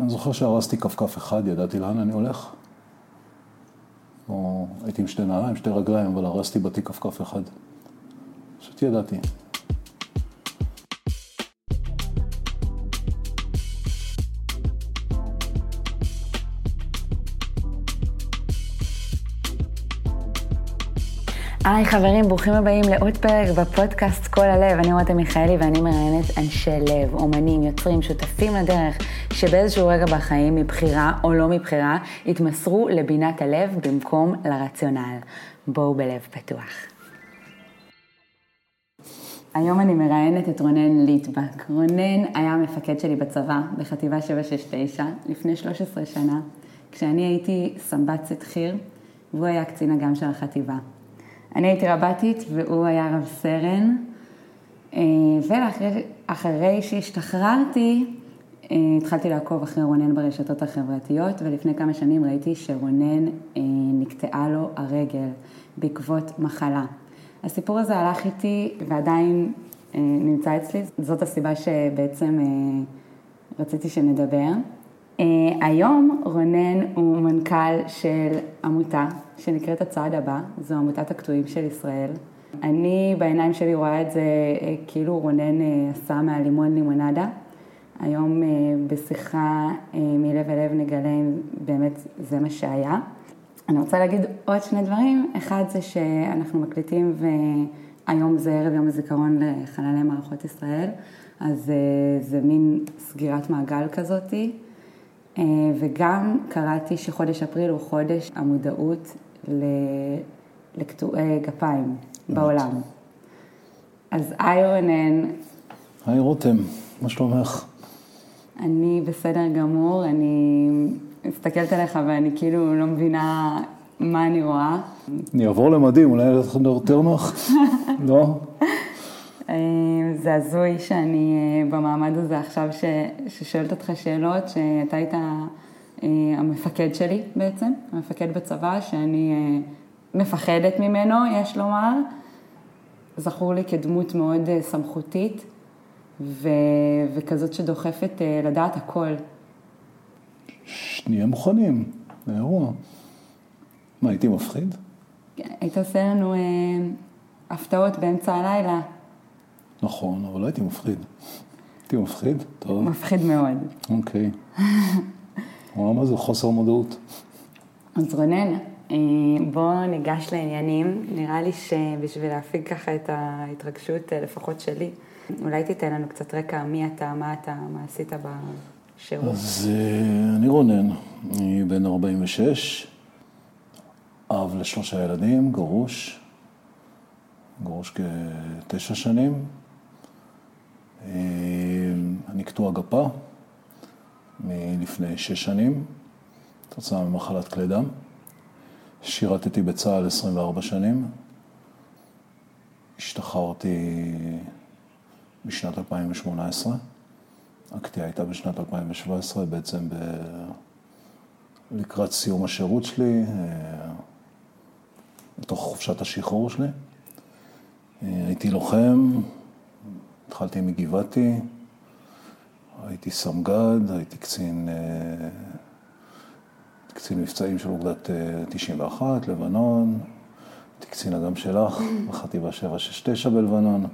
אני זוכר שהרסתי כפכף אחד, ידעתי לאן אני הולך. או הייתי עם שתי נעליים, שתי רגליים, אבל הרסתי בתיק כפכף אחד. פשוט ידעתי. היי חברים, ברוכים הבאים לעוד פרק בפודקאסט כל הלב. אני רותם מיכאלי ואני מראיינת אנשי לב, אומנים, יוצרים, שותפים לדרך, שבאיזשהו רגע בחיים, מבחירה או לא מבחירה, התמסרו לבינת הלב במקום לרציונל. בואו בלב פתוח. היום אני מראיינת את רונן ליטבק. רונן היה המפקד שלי בצבא, בחטיבה 769, לפני 13 שנה, כשאני הייתי סמב"צת חי"ר, והוא היה קצין אג"ם של החטיבה. אני הייתי רב"טית והוא היה רב סרן, אה, ואחרי שהשתחררתי, התחלתי לעקוב אחרי רונן ברשתות החברתיות, ולפני כמה שנים ראיתי שרונן אה, נקטעה לו הרגל בעקבות מחלה. הסיפור הזה הלך איתי ועדיין נמצא אצלי, זאת הסיבה שבעצם רציתי שנדבר. היום רונן הוא מנכ"ל של עמותה שנקראת הצעד הבא, זו עמותת הקטועים של ישראל. אני בעיניים שלי רואה את זה אה, כאילו רונן אה, עשה מהלימון לימונדה. היום אה, בשיחה מלב אל לב נגלה אם באמת זה מה שהיה. אני רוצה להגיד עוד שני דברים. אחד זה שאנחנו מקליטים והיום זה ערב יום הזיכרון לחללי מערכות ישראל, אז זה מין סגירת מעגל כזאתי. וגם קראתי שחודש אפריל הוא חודש המודעות לקטועי גפיים בעולם. אז היי רונן. היי רותם, מה שלומך? אני בסדר גמור, אני מסתכלת עליך ואני כאילו לא מבינה מה אני רואה. אני אעבור למדים, אולי יהיה לך יותר נוח? לא? אה, זה הזוי שאני אה, במעמד הזה עכשיו ש... ששואלת אותך שאלות, שאתה היית אה, המפקד שלי בעצם, המפקד בצבא, שאני מפחדת ממנו, יש לומר. זכור לי כדמות מאוד סמכותית ו... וכזאת שדוחפת לדעת הכל. שנהיה מוכנים לאירוע. מה, הייתי מפחיד? היית עושה לנו אה, הפתעות באמצע הלילה. נכון, אבל לא הייתי מפחיד. הייתי מפחיד? טוב. מפחיד מאוד. אוקיי. רואה מה זה חוסר מודעות. אז רונן, אה, בוא ניגש לעניינים. נראה לי שבשביל להפיג ככה את ההתרגשות, אה, לפחות שלי, אולי תיתן לנו קצת רקע מי אתה, מה אתה, מה עשית בשירות. אז אה, אני רונן, אני בן 46, אב לשלושה ילדים, גרוש, גרוש כתשע שנים. אני קטוע גפה. מלפני שש שנים, תוצאה ממחלת כלי דם. שירתתי בצה"ל 24 שנים. השתחררתי בשנת 2018. הקטיעה הייתה בשנת 2017, בעצם ב... לקראת סיום השירות שלי, אה, בתוך חופשת השחרור שלי. אה, הייתי לוחם, התחלתי מגבעתי, הייתי סמג"ד, הייתי קצין, אה, קצין מבצעים של אוגדת 91, אה, לבנון, הייתי קצין אג"ם שלך, בחטיבה 769 בלבנון.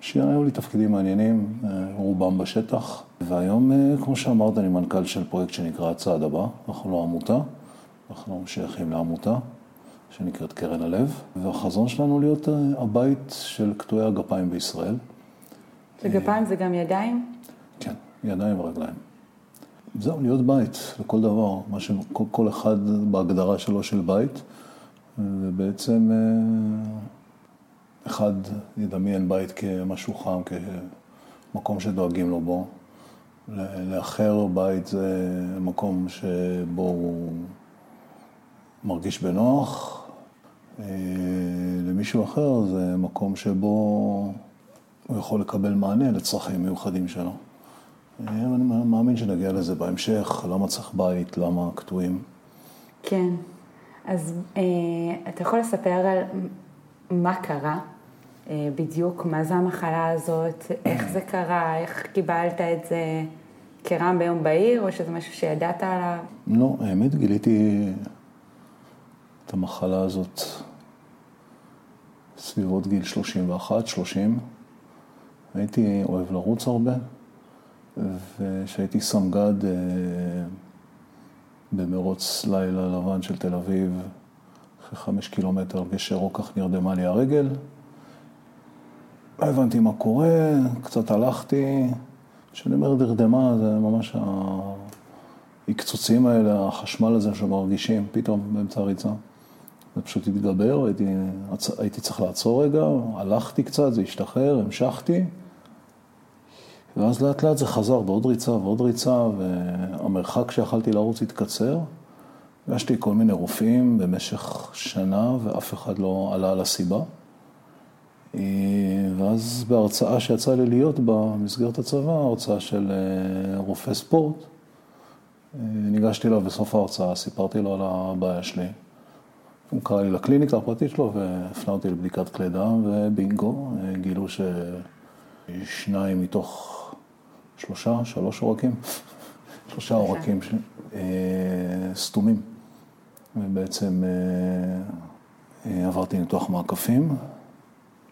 שהיו לי תפקידים מעניינים, אה, רובם בשטח, והיום, כמו שאמרת, אני מנכ"ל של פרויקט שנקרא הצעד הבא, אנחנו לא עמותה, אנחנו שייכים לעמותה שנקראת קרן הלב, והחזון שלנו להיות הבית של קטועי הגפיים בישראל. וגפיים זה גם ידיים? כן, ידיים ורגליים. זהו, להיות בית לכל דבר, מה שכל אחד בהגדרה שלו של בית, ובעצם אה, אחד ידמיין בית כמשהו חם, כמקום שדואגים לו בו. לאחר בית זה מקום שבו הוא מרגיש בנוח, אה, למישהו אחר זה מקום שבו הוא יכול לקבל מענה לצרכים מיוחדים שלו. אני מאמין שנגיע לזה בהמשך, למה צריך בית, למה קטועים. כן, אז אה, אתה יכול לספר על מה קרה אה, בדיוק, מה זה המחלה הזאת, איך זה קרה, איך קיבלת את זה, כרעם ביום בהיר, או שזה משהו שידעת עליו? לא, האמת, גיליתי את המחלה הזאת סביבות גיל 31, 30. הייתי אוהב לרוץ הרבה, וכשהייתי סמג"ד אה, במרוץ לילה לבן של תל אביב, אחרי חמש קילומטר גשר רוקח נרדמה לי הרגל. לא הבנתי מה קורה, קצת הלכתי. כשאני אומר נרדמה, זה ממש הקצוצים האלה, החשמל הזה שמרגישים פתאום באמצע הריצה. זה פשוט התגבר, הייתי, הייתי צריך לעצור רגע, הלכתי קצת, זה השתחרר, המשכתי. ואז לאט לאט זה חזר בעוד ריצה ועוד ריצה, והמרחק שיכלתי לרוץ התקצר. פגשתי כל מיני רופאים במשך שנה, ואף אחד לא עלה על הסיבה. אה, ואז בהרצאה שיצא לי להיות בה, במסגרת הצבא, הרצאה של אה, רופא ספורט, אה, ניגשתי אליו בסוף ההרצאה, סיפרתי לו על הבעיה שלי. הוא קרא לי לקליניקה הפרטית שלו והפנה אותי לבדיקת כלי דם, ובינגו, גילו ששניים מתוך שלושה, שלוש עורקים, שלושה עורקים סתומים. ובעצם עברתי ניתוח מעקפים.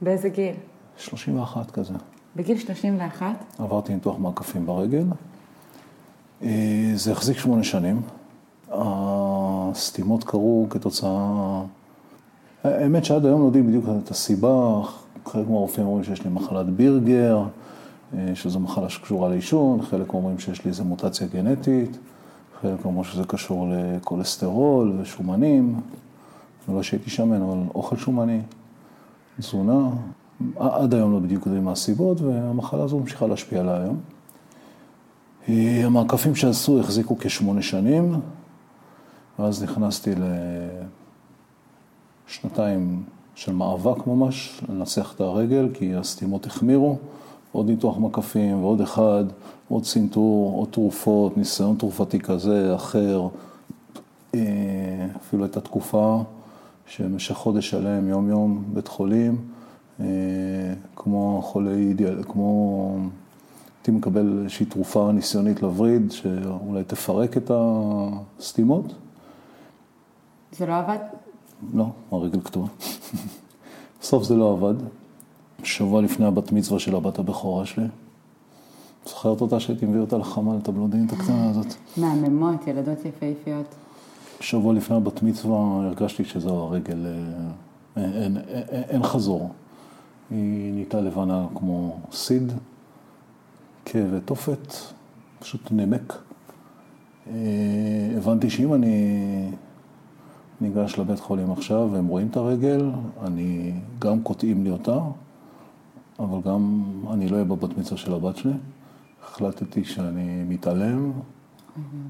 באיזה גיל? 31 כזה. בגיל 31? עברתי ניתוח מעקפים ברגל. אה, זה החזיק שמונה שנים. הסתימות קרו כתוצאה... האמת שעד היום לא יודעים בדיוק את הסיבה. חלק מהרופאים אומרים שיש לי מחלת בירגר, אה, שזו מחלה שקשורה לעישון, חלק אומרים שיש לי איזו מוטציה גנטית, חלק אומרים שזה קשור לכולסטרול ושומנים. לא שהייתי שמן, אבל אוכל שומני. תזונה, עד היום לא בדיוק יודעים מה הסיבות, והמחלה הזו ממשיכה להשפיע עליה היום. אה, המעקפים שעשו החזיקו כשמונה שנים, ואז נכנסתי לשנתיים של מאבק ממש, לנצח את הרגל, כי הסתימות החמירו, עוד ניתוח מקפים ועוד אחד, עוד צנתור, עוד תרופות, ניסיון תרופתי כזה, אחר. אה, אפילו הייתה תקופה שבמשך חודש שלם, יום-יום, בית חולים, אה, כמו חולה אידיאל, כמו... הייתי מקבל איזושהי תרופה ניסיונית לווריד, שאולי תפרק את הסתימות. זה לא עבד? לא, הרגל קטועה. בסוף זה לא עבד. שבוע לפני הבת מצווה של הבת הבכורה שלי. זוכרת אותה שהייתי מביא אותה לחמ"ל, את הבלונדינית הקטנה הזאת. מהממות, ילדות יפהפיות. שבוע לפני הבת מצווה הרגשתי שזו הרגל, אה, אין, אין, אין, אין חזור. היא נהייתה לבנה כמו סיד, כאב ותופת, פשוט נמק. אה, הבנתי שאם אני ניגש לבית חולים עכשיו והם רואים את הרגל, אני, גם קוטעים לי אותה, אבל גם אני לא אהיה בבת מצווה של הבת שלי. החלטתי שאני מתעלם,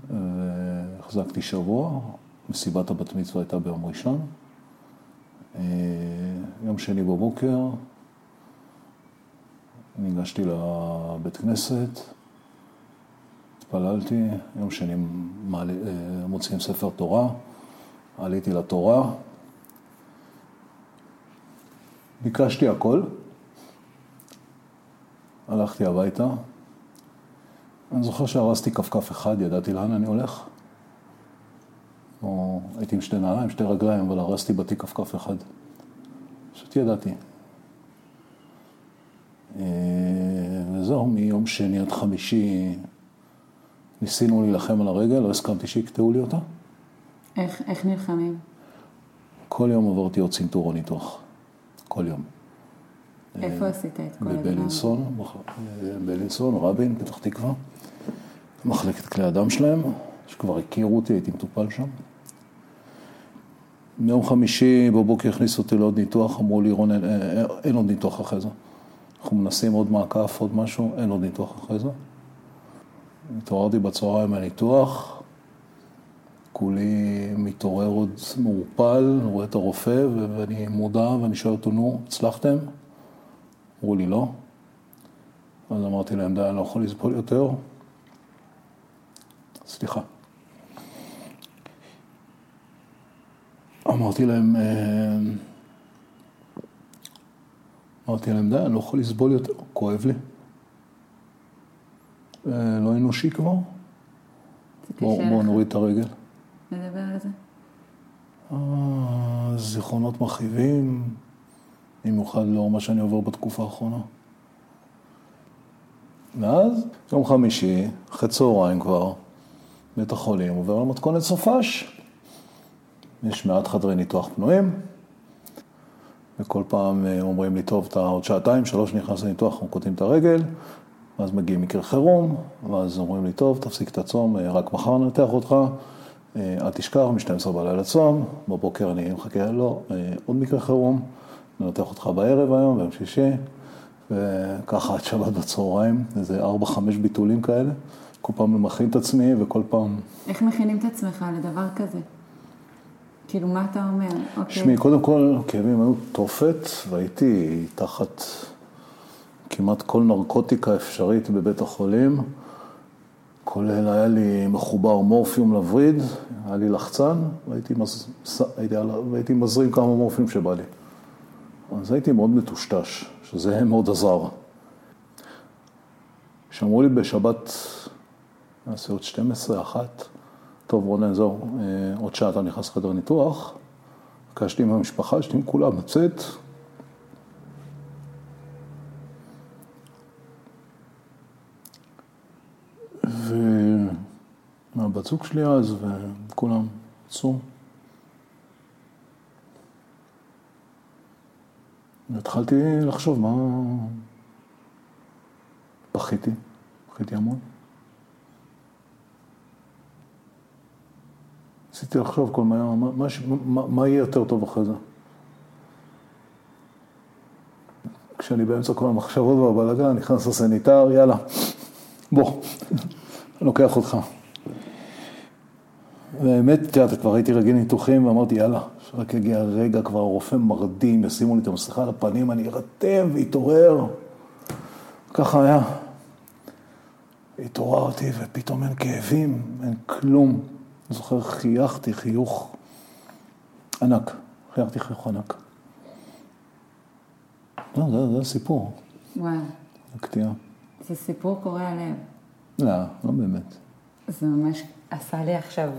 והחזקתי שבוע, מסיבת הבת מצווה הייתה ביום ראשון. אה, יום שני בבוקר. ניגשתי לבית כנסת, התפללתי, יום שני אה, מוציאים ספר תורה, עליתי לתורה, ביקשתי הכל, הלכתי הביתה. אני זוכר שהרסתי כפכף אחד, ידעתי לאן אני הולך. או הייתי עם שתי נעליים, שתי רגליים, אבל הרסתי בתיק כפכף אחד. פשוט ידעתי. אה, וזהו, מיום שני עד חמישי ניסינו להילחם על הרגל, לא הסכמתי שיקטעו לי אותה. איך, איך נלחמים? כל יום עברתי עוד צנתור או ניתוח. כל יום. איפה עשית את כל הדבר? בבלינסון, בלינסון, רבין, פתח תקווה. מחלקת כלי הדם שלהם, שכבר הכירו אותי, הייתי מטופל שם. מיום חמישי בבוקר הכניסו אותי לעוד ניתוח, אמרו לי, רון, אין, אין, אין עוד ניתוח אחרי זה. אנחנו מנסים עוד מעקף, עוד משהו, אין עוד ניתוח אחרי זה. התעוררתי בצהריים מהניתוח, כולי מתעורר עוד מעורפל, רואה את הרופא ואני מודע ואני שואל אותו, נו, הצלחתם? אמרו לי, לא. אז אמרתי להם, די, אני לא יכול לסבול יותר. סליחה. אמרתי להם, אה, אמרתי להם, די, אני לא יכול לסבול יותר, כואב לי. אה, לא אנושי כבר. בואו נוריד את הרגל. לדבר על זה? אה, זיכרונות מכאיבים, במיוחד לאור מה שאני עובר בתקופה האחרונה. ואז, יום חמישי, אחרי צהריים כבר, בית החולים עובר למתכונת סופש. יש מעט חדרי ניתוח פנויים, וכל פעם אה, אומרים לי, טוב, אתה עוד שעתיים, שלוש נכנס לניתוח, אנחנו קוטעים את הרגל, ואז מגיעים מקרה חירום, ואז אומרים לי, טוב, תפסיק את הצום, אה, רק מחר ננתח אותך, אה, אל תשכח, מ-12 בלילה צום, בבוקר אני מחכה, לא, עוד מקרה חירום, ננתח אותך בערב היום, ביום שישי, וככה עד שבת בצהריים, איזה 4-5 ביטולים כאלה, כל פעם מכין את עצמי וכל פעם... איך מכינים את עצמך לדבר כזה? כאילו, מה אתה אומר? אוקיי. תשמעי, קודם כל, כאבים היו תופת, והייתי תחת כמעט כל נרקוטיקה אפשרית בבית החולים, כולל היה לי מחובר מורפיום לווריד, היה לי לחצן, והייתי, מז... הייתי... והייתי מזרים כמה מורפיום שבא לי. אז הייתי מאוד מטושטש, שזה מאוד עזר. שאמרו לי בשבת, נעשה עוד 12, אחת, טוב רונן, זהו, אה, עוד שעה אתה נכנס לחדר ניתוח. ביקשתי מהמשפחה, שתהיו כולם לצאת. ומהבת זוג שלי אז, וכולם יצאו. והתחלתי לחשוב מה... בכיתי, בכיתי המון. ניסיתי לחשוב כל מה, מה, מה, מה, יהיה יותר טוב אחרי זה. כשאני באמצע כל המחשבות והבלגן, נכנס לסניטר, יאללה, בוא, לוקח אותך. והאמת, את יודעת, כבר הייתי רגיל ניתוחים ואמרתי, יאללה, שרק יגיע הרגע, כבר הרופא מרדים, ישימו לי את המסכה על הפנים, אני ארתם ואתעורר. ככה היה. התעוררתי ופתאום אין כאבים, אין כלום. אני זוכר, חייכתי חיוך ענק, חייכתי חיוך ענק. לא, זה, זה הסיפור, וואו, הקטיעה. זה סיפור קורע לב. לא, לא באמת. זה ממש עשה לי עכשיו...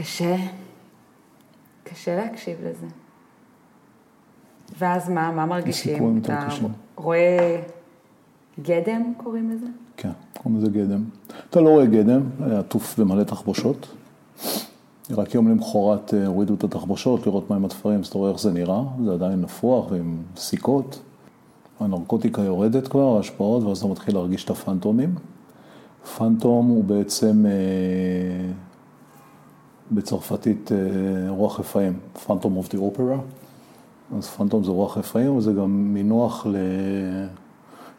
קשה, קשה להקשיב לזה. ואז מה, מה מרגישים? אתה. רואה גדם, קוראים לזה? כן, קוראים לזה גדם. אתה לא רואה גדם, היה עטוף במלא תחבושות. רק יום למחרת אה, הורידו את התחבושות, לראות מהם התפרים, אז אתה רואה איך זה נראה, זה עדיין נפוח ועם סיכות. הנרקוטיקה יורדת כבר, ההשפעות, ואז אתה מתחיל להרגיש את הפנטומים. פנטום הוא בעצם אה, בצרפתית אה, רוח רפאים, פנטום אוף דה אופרה. אז פנטום זה רוח רפאים, וזה גם מינוח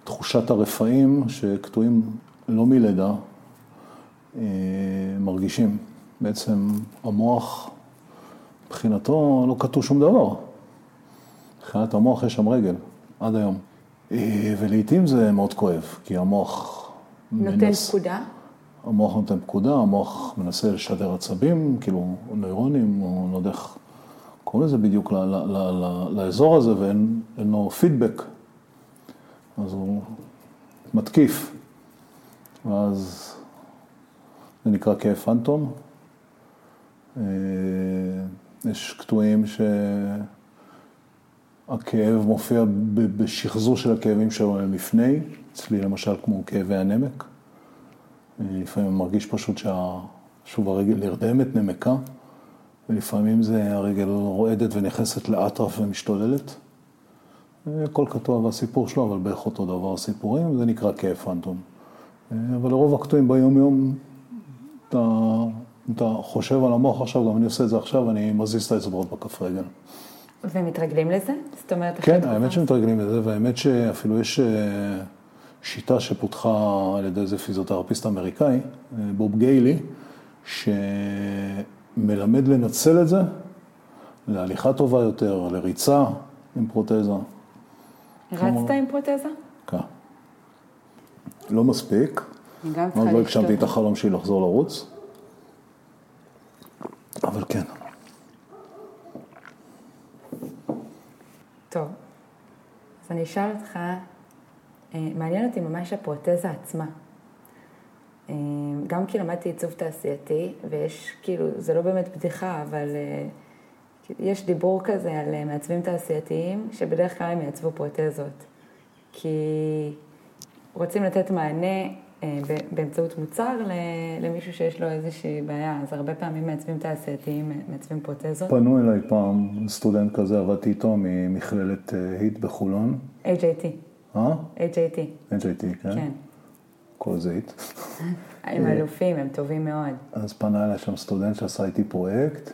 לתחושת הרפאים שקטועים לא מלידה, אה, מרגישים. בעצם המוח, מבחינתו לא קטוע שום דבר. מבחינת המוח יש שם רגל, עד היום. אה, ולעיתים זה מאוד כואב, כי המוח... נותן מנס- פקודה? המוח נותן פקודה, המוח מנסה לשדר עצבים, כאילו נוירונים, או לא יודע איך קוראים לזה בדיוק, ל- ל- ל- ל- לאזור הזה, ואין אין לו פידבק. אז הוא מתקיף. ואז זה נקרא כאב פנטום. אה, יש קטועים שהכאב מופיע בשחזור של הכאבים שלהם לפני, אצלי למשל כמו כאבי הנמק. לפעמים מרגיש פשוט שה... שוב הרגל נרדמת, נמקה, ולפעמים זה הרגל רועדת ונכנסת לאטרף ומשתוללת. הכל קטוע והסיפור שלו, אבל בערך אותו דבר הסיפורים, זה נקרא כאב פנטום. אבל לרוב הקטועים ביום-יום, אתה, אתה חושב על המוח עכשיו, גם אני עושה את זה עכשיו, אני מזיז את האצבעות בכף רגל. ומתרגלים לזה? זאת אומרת... כן, האמת שמתרגלים לזה, והאמת שאפילו יש אה, שיטה שפותחה על ידי איזה פיזיותרפיסט אמריקאי, בוב גיילי, שמלמד לנצל את זה להליכה טובה יותר, לריצה עם פרוטזה. רצת עם פרוטזה? כן. לא מספיק, אני גם צריכה לא הגשמתי את לשתות. החלום שלי לחזור לרוץ, אבל כן. טוב, אז אני אשאל אותך מעניין אותי ממש הפרוטזה עצמה. אה, גם כי למדתי עיצוב תעשייתי, ויש כאילו, זה לא באמת בדיחה, אבל אה, יש דיבור כזה על מעצבים תעשייתיים, שבדרך כלל הם יעצבו פרוטזות. כי רוצים לתת מענה באמצעות מוצר למישהו שיש לו איזושהי בעיה, אז הרבה פעמים מעצבים תעשייתיים מעצבים פרוטזות. פנו אליי פעם סטודנט כזה, עבדתי איתו ממכללת היט בחולון. HIT. אה? HIT. HIT, כן? כן. כל היט. הם אלופים, הם טובים מאוד. אז פנה אליי שם סטודנט שעשה איתי פרויקט,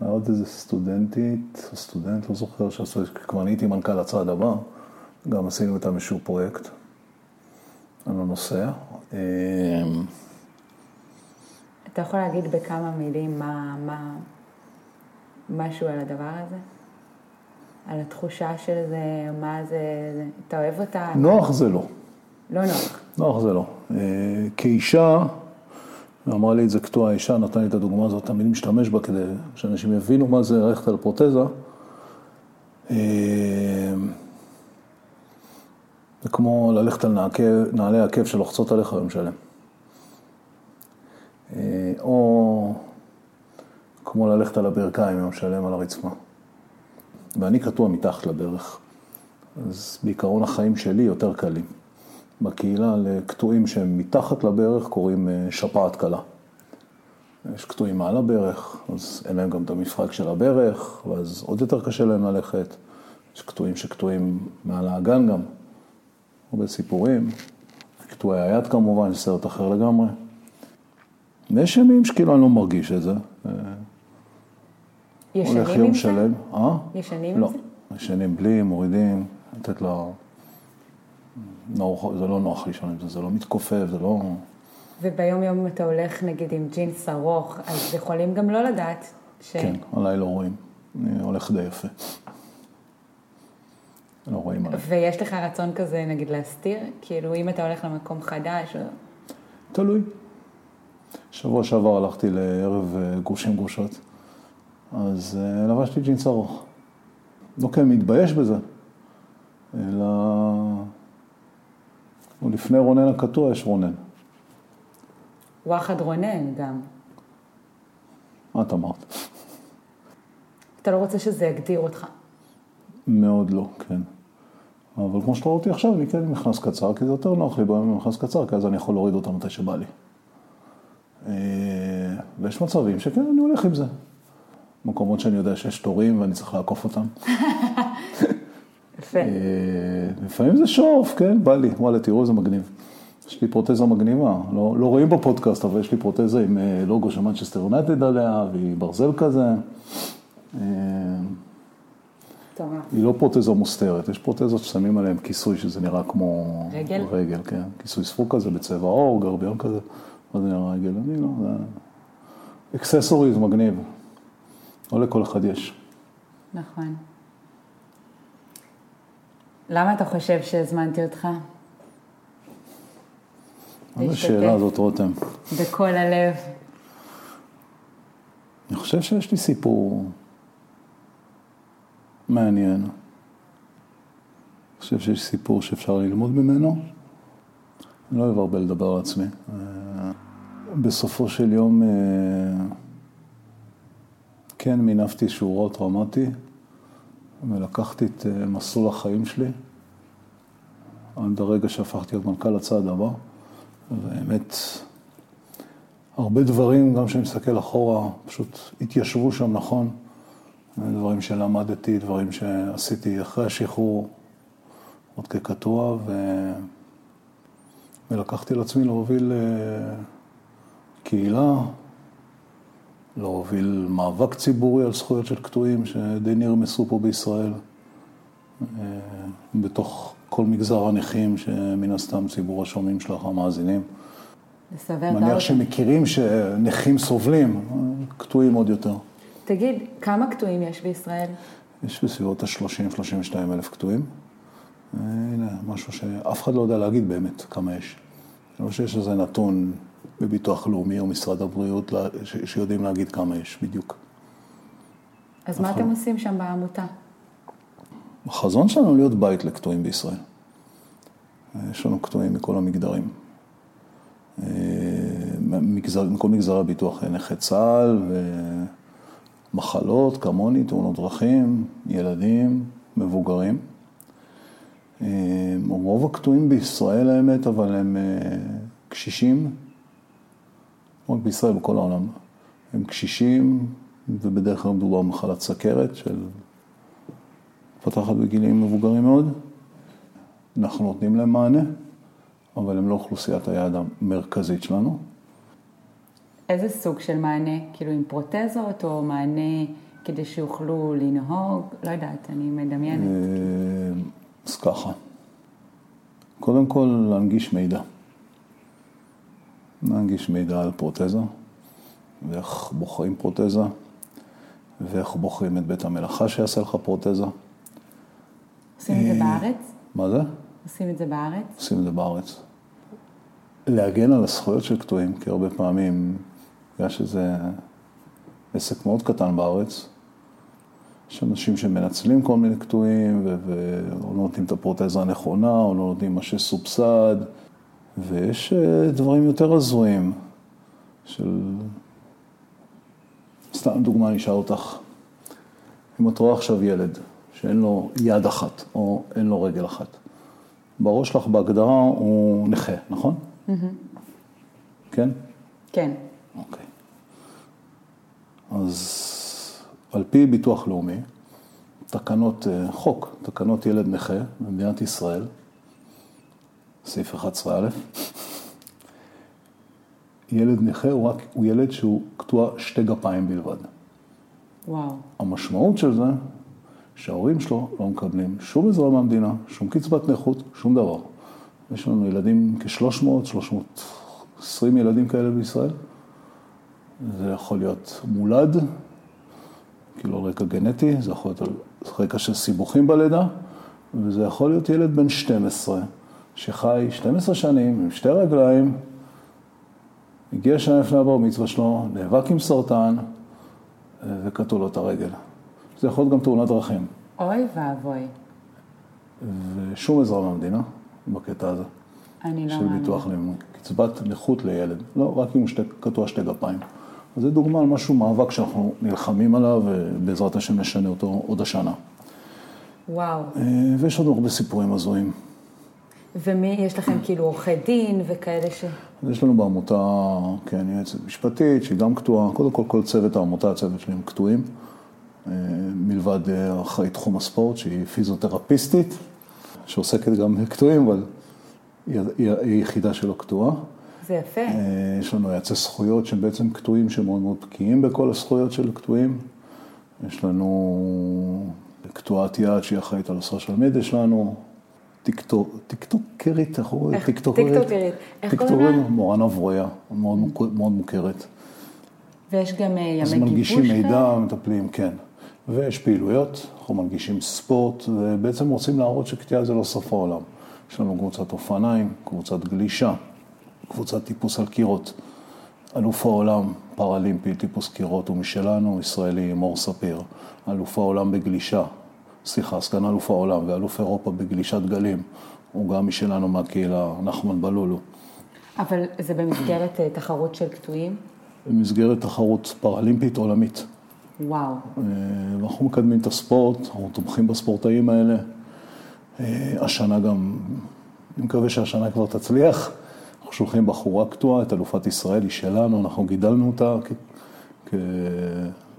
ועוד איזה סטודנטית, סטודנט, לא זוכר, שעשו, כבר נהייתי מנכ"ל הצעד הבא, גם עשינו איתם איזשהו פרויקט על הנושא. אמ, אתה יכול להגיד בכמה מילים מה, מה, משהו על הדבר הזה? על התחושה של זה, מה זה, אתה אוהב אותה? נוח זה לא. לא נוח. נוח זה לא. אה, כאישה, אמרה לי את זה קטוע האישה, נתן לי את הדוגמה הזאת, תמיד משתמש בה כדי שאנשים יבינו מה זה ללכת על פרוטזה. אה, זה כמו ללכת על נעלי עקב שלוחצות עליך ומשלם. אה, או כמו ללכת על הברכיים ומשלם על הרצפה. ואני קטוע מתחת לברך. אז בעיקרון החיים שלי יותר קלים. בקהילה לקטועים שהם מתחת לברך קוראים אה, שפעת קלה. יש קטועים מעל הברך, אז אין להם גם את המפרק של הברך, ואז עוד יותר קשה להם ללכת. יש קטועים שקטועים מעל האגן גם, הרבה סיפורים. קטועי היד כמובן, סרט אחר לגמרי. ויש ימים שכאילו אני לא מרגיש את זה. ישנים עם זה? שלם. אה? ישנים לא. עם זה? לא, ישנים בלי, מורידים, לתת לה... נוח, זה לא נוח לישון עם זה, זה לא מתכופף, זה לא... וביום יום אתה הולך נגיד עם ג'ינס ארוך, אז יכולים גם לא לדעת ש... כן, עליי לא רואים. אני הולך די יפה. לא רואים עליי. ויש לך רצון כזה נגיד להסתיר? כאילו אם אתה הולך למקום חדש? או... תלוי. שבוע שעבר הלכתי לערב אה, גרושים גרושות. אז uh, לבשתי ג'ינס ארוך. לא כי אני מתבייש בזה, אלא... ולפני רונן הקטוע יש רונן. וואחד רונן גם. מה את אמרת? אתה לא רוצה שזה יגדיר אותך. מאוד לא, כן. אבל כמו שאתה רואה אותי עכשיו, אני כן עם מכנס קצר, כי זה יותר נוח לי ביום עם מכנס קצר, כי אז אני יכול להוריד אותה מתי שבא לי. אה, ויש מצבים שכן, אני הולך עם זה. מקומות שאני יודע שיש תורים ואני צריך לעקוף אותם. יפה. אה, לפעמים זה שואף, כן, בא לי, וואלה, תראו איזה מגניב. יש לי פרוטזה מגניבה, לא, לא רואים בפודקאסט, אבל יש לי פרוטזה עם אה, לוגו של מנצ'סטר יונטד עליה, והיא ברזל כזה. אה, היא לא פרוטזה מוסתרת, יש פרוטזות ששמים עליהן כיסוי שזה נראה כמו... רגל? רגל, כן. כיסוי ספוג כזה בצבע עור, גרביון כזה, מה זה נראה רגל? אני לא, זה... אקססוריז מגניב. לא לכל אחד יש. נכון. למה אתה חושב שהזמנתי אותך? מה זו השאלה הזאת, רותם? בכל הלב. אני חושב שיש לי סיפור מעניין. אני חושב שיש סיפור שאפשר ללמוד ממנו. אני לא אוהב הרבה לדבר על עצמי. אה, בסופו של יום... כן מינפתי איזשהו טראומטי, ולקחתי את אה, מסלול החיים שלי, עד הרגע שהפכתי להיות מנכ"ל הצעד הבא, ובאמת, הרבה דברים, גם כשאני מסתכל אחורה, פשוט התיישבו שם נכון. דברים שלמדתי, דברים שעשיתי אחרי השחרור, עוד כקטוע, ו... ולקחתי לעצמי להוביל אה, קהילה, להוביל מאבק ציבורי על זכויות של קטועים שדי נרמסו פה בישראל, אה, בתוך כל מגזר הנכים, שמן הסתם ציבור השומעים שלך, המאזינים. לסבר את האוזן. מניח שמכירים שנכים סובלים, קטועים עוד יותר. תגיד, כמה קטועים יש בישראל? יש בסביבות ה-30-32 אלף קטועים. אה, הנה, משהו שאף אחד לא יודע להגיד באמת כמה יש. אני חושב שיש איזה נתון בביטוח לאומי או משרד הבריאות שיודעים להגיד כמה יש בדיוק. אז מה אתם עושים שם בעמותה? החזון שלנו להיות בית לקטועים בישראל. יש לנו קטועים מכל המגדרים. מגזר, מכל מגזרי הביטוח, נכי צה"ל ומחלות כמוני, תאונות דרכים, ילדים, מבוגרים. רוב הקטועים בישראל האמת, אבל הם קשישים, רק בישראל, בכל העולם. הם קשישים, ובדרך כלל מדובר במחלת סכרת של פתחת בגילים מבוגרים מאוד. אנחנו נותנים להם מענה, אבל הם לא אוכלוסיית היעד המרכזית שלנו. איזה סוג של מענה? כאילו עם פרוטזות או מענה כדי שיוכלו לנהוג? לא יודעת, אני מדמיינת. אה, אז ככה, קודם כל להנגיש מידע. להנגיש מידע על פרוטזה, ואיך בוחרים פרוטזה, ואיך בוחרים את בית המלאכה שיעשה לך פרוטזה. עושים את זה בארץ? מה זה? עושים את זה בארץ? עושים את זה בארץ. להגן על הזכויות של קטועים, כי הרבה פעמים, בגלל שזה עסק מאוד קטן בארץ, יש אנשים שמנצלים כל מיני קטועים, ולא נותנים את הפרוטזה הנכונה, או לא נותנים מה שסובסד, ויש דברים יותר הזויים של... סתם דוגמה, אני אשאל אותך. אם את רואה עכשיו ילד שאין לו יד אחת, או אין לו רגל אחת, בראש שלך בהגדרה הוא נכה, נכון? Mm-hmm. כן? כן. אוקיי. אז על פי ביטוח לאומי, תקנות, חוק, תקנות ילד נכה במדינת ישראל, סעיף 11א, ילד נכה הוא רק, הוא ילד שהוא קטוע שתי גפיים בלבד. וואו. המשמעות של זה, שההורים שלו לא מקבלים שום עזרה מהמדינה, שום קצבת נכות, שום דבר. יש לנו ילדים כ-300, 320 ילדים כאלה בישראל. זה יכול להיות מולד, כאילו על רקע גנטי, זה יכול להיות על רקע של סיבוכים בלידה, וזה יכול להיות ילד בן 12, שחי 12 שנים עם שתי רגליים, הגיע שנה לפני הבר מצווה שלו, נאבק עם סרטן, וקטעו לו את הרגל. זה יכול להיות גם תאונת דרכים. אוי ואבוי. ושום עזרה מהמדינה בקטע הזה. אני לא של מאמינה. ביטוח לאומי. קצבת נכות לילד. לא, רק אם הוא שתי, קטוע שתי גפיים. אז זה דוגמה על משהו, מאבק שאנחנו נלחמים עליו, ובעזרת השם נשנה אותו עוד השנה. וואו. אה, ויש לנו הרבה סיפורים הזויים. ומי, יש לכם כאילו עורכי דין וכאלה ש... אז יש לנו בעמותה, כן, יועצת משפטית, שהיא גם קטועה. קודם כל, כל צוות העמותה, הצוות שלי הם קטועים. אה, מלבד אה, אחראי תחום הספורט, שהיא פיזיותרפיסטית, שעוסקת גם בקטועים, אבל היא היחידה שלא קטועה. זה יפה. אה, יש לנו יועצי זכויות שהם בעצם קטועים, שמאוד מאוד בקיאים בכל הזכויות של קטועים. יש לנו קטועת יד שהיא אחראית על ה social media שלנו. טיקטוק, טיקטוקרית, איך קוראים? איך- טיקטוקרית. לה? מורן אברויה, מאוד, מוכ- מאוד מוכרת. ויש גם אה, אז ימי מנגישים גיבוש מידע, כאלה? מטפלים, כן. ויש פעילויות, אנחנו מנגישים ספורט, ובעצם רוצים להראות שקטיעה זה לא סוף העולם. יש לנו קבוצת אופניים, קבוצת גלישה, קבוצת טיפוס על קירות. אלוף העולם, פראלימפי, טיפוס קירות הוא משלנו, ישראלי, מור ספיר. אלוף העולם בגלישה, סליחה, סגן אלוף העולם ואלוף אירופה בגלישת גלים, הוא גם משלנו מהקהילה, נחמן בלולו. אבל זה במסגרת אה, תחרות של קטועים? במסגרת תחרות פראלימפית עולמית. וואו. אה, ואנחנו מקדמים את הספורט, אנחנו תומכים בספורטאים האלה. אה, השנה גם, אני מקווה שהשנה כבר תצליח. אנחנו שולחים בחורה קטועה, את אלופת ישראל, היא שלנו, אנחנו גידלנו אותה, כ... כ...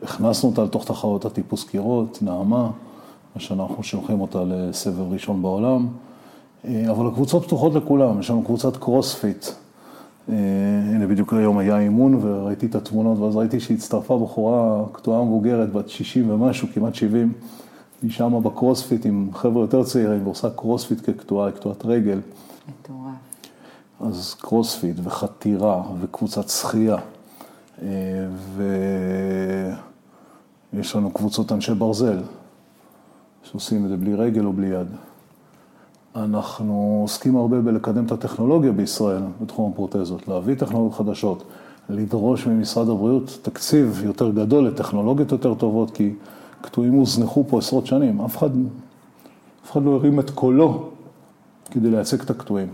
הכנסנו אותה לתוך תחרות הטיפוס קירות, נעמה. השנה אנחנו שולחים אותה לסבב ראשון בעולם. אה, אבל הקבוצות פתוחות לכולם, יש לנו קבוצת קרוספיט. אה, הנה בדיוק היום היה אימון וראיתי את התמונות ואז ראיתי שהצטרפה בחורה קטועה מבוגרת, בת 60 ומשהו, כמעט 70. היא שמה בקרוספיט עם חבר'ה יותר צעירים ועושה קרוספיט כקטועה, קטועת רגל. מטורף. אז קרוספיט וחתירה וקבוצת שחייה. אה, ויש לנו קבוצות אנשי ברזל, שעושים את זה בלי רגל או בלי יד. אנחנו עוסקים הרבה בלקדם את הטכנולוגיה בישראל בתחום הפרוטזות, להביא טכנולוגיות חדשות, לדרוש ממשרד הבריאות תקציב יותר גדול לטכנולוגיות יותר טובות, כי קטועים הוזנחו פה עשרות שנים, אף אחד, אף אחד לא הרים את קולו כדי לייצג את הקטועים.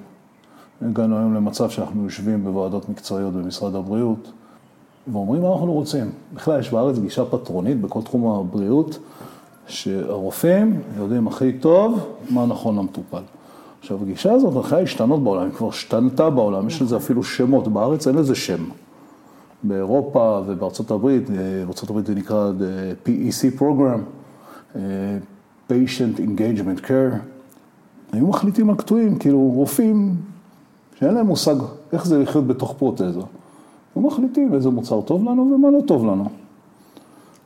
הגענו היום למצב שאנחנו יושבים בוועדות מקצועיות במשרד הבריאות ואומרים מה אנחנו רוצים. בכלל יש בארץ גישה פטרונית בכל תחום הבריאות, שהרופאים יודעים הכי טוב מה נכון למטופל. עכשיו, הגישה הזאת מתחילה להשתנות בעולם, היא כבר השתנתה בעולם, יש לזה אפילו שמות, בארץ אין לזה שם. באירופה ובארצות הברית, בארצות הברית זה נקרא PEC Program, אה, Patient Engagement Care. היו מחליטים על קטועים, כאילו רופאים שאין להם מושג איך זה לחיות בתוך פרוטזה. הם מחליטים איזה מוצר טוב לנו ומה לא טוב לנו.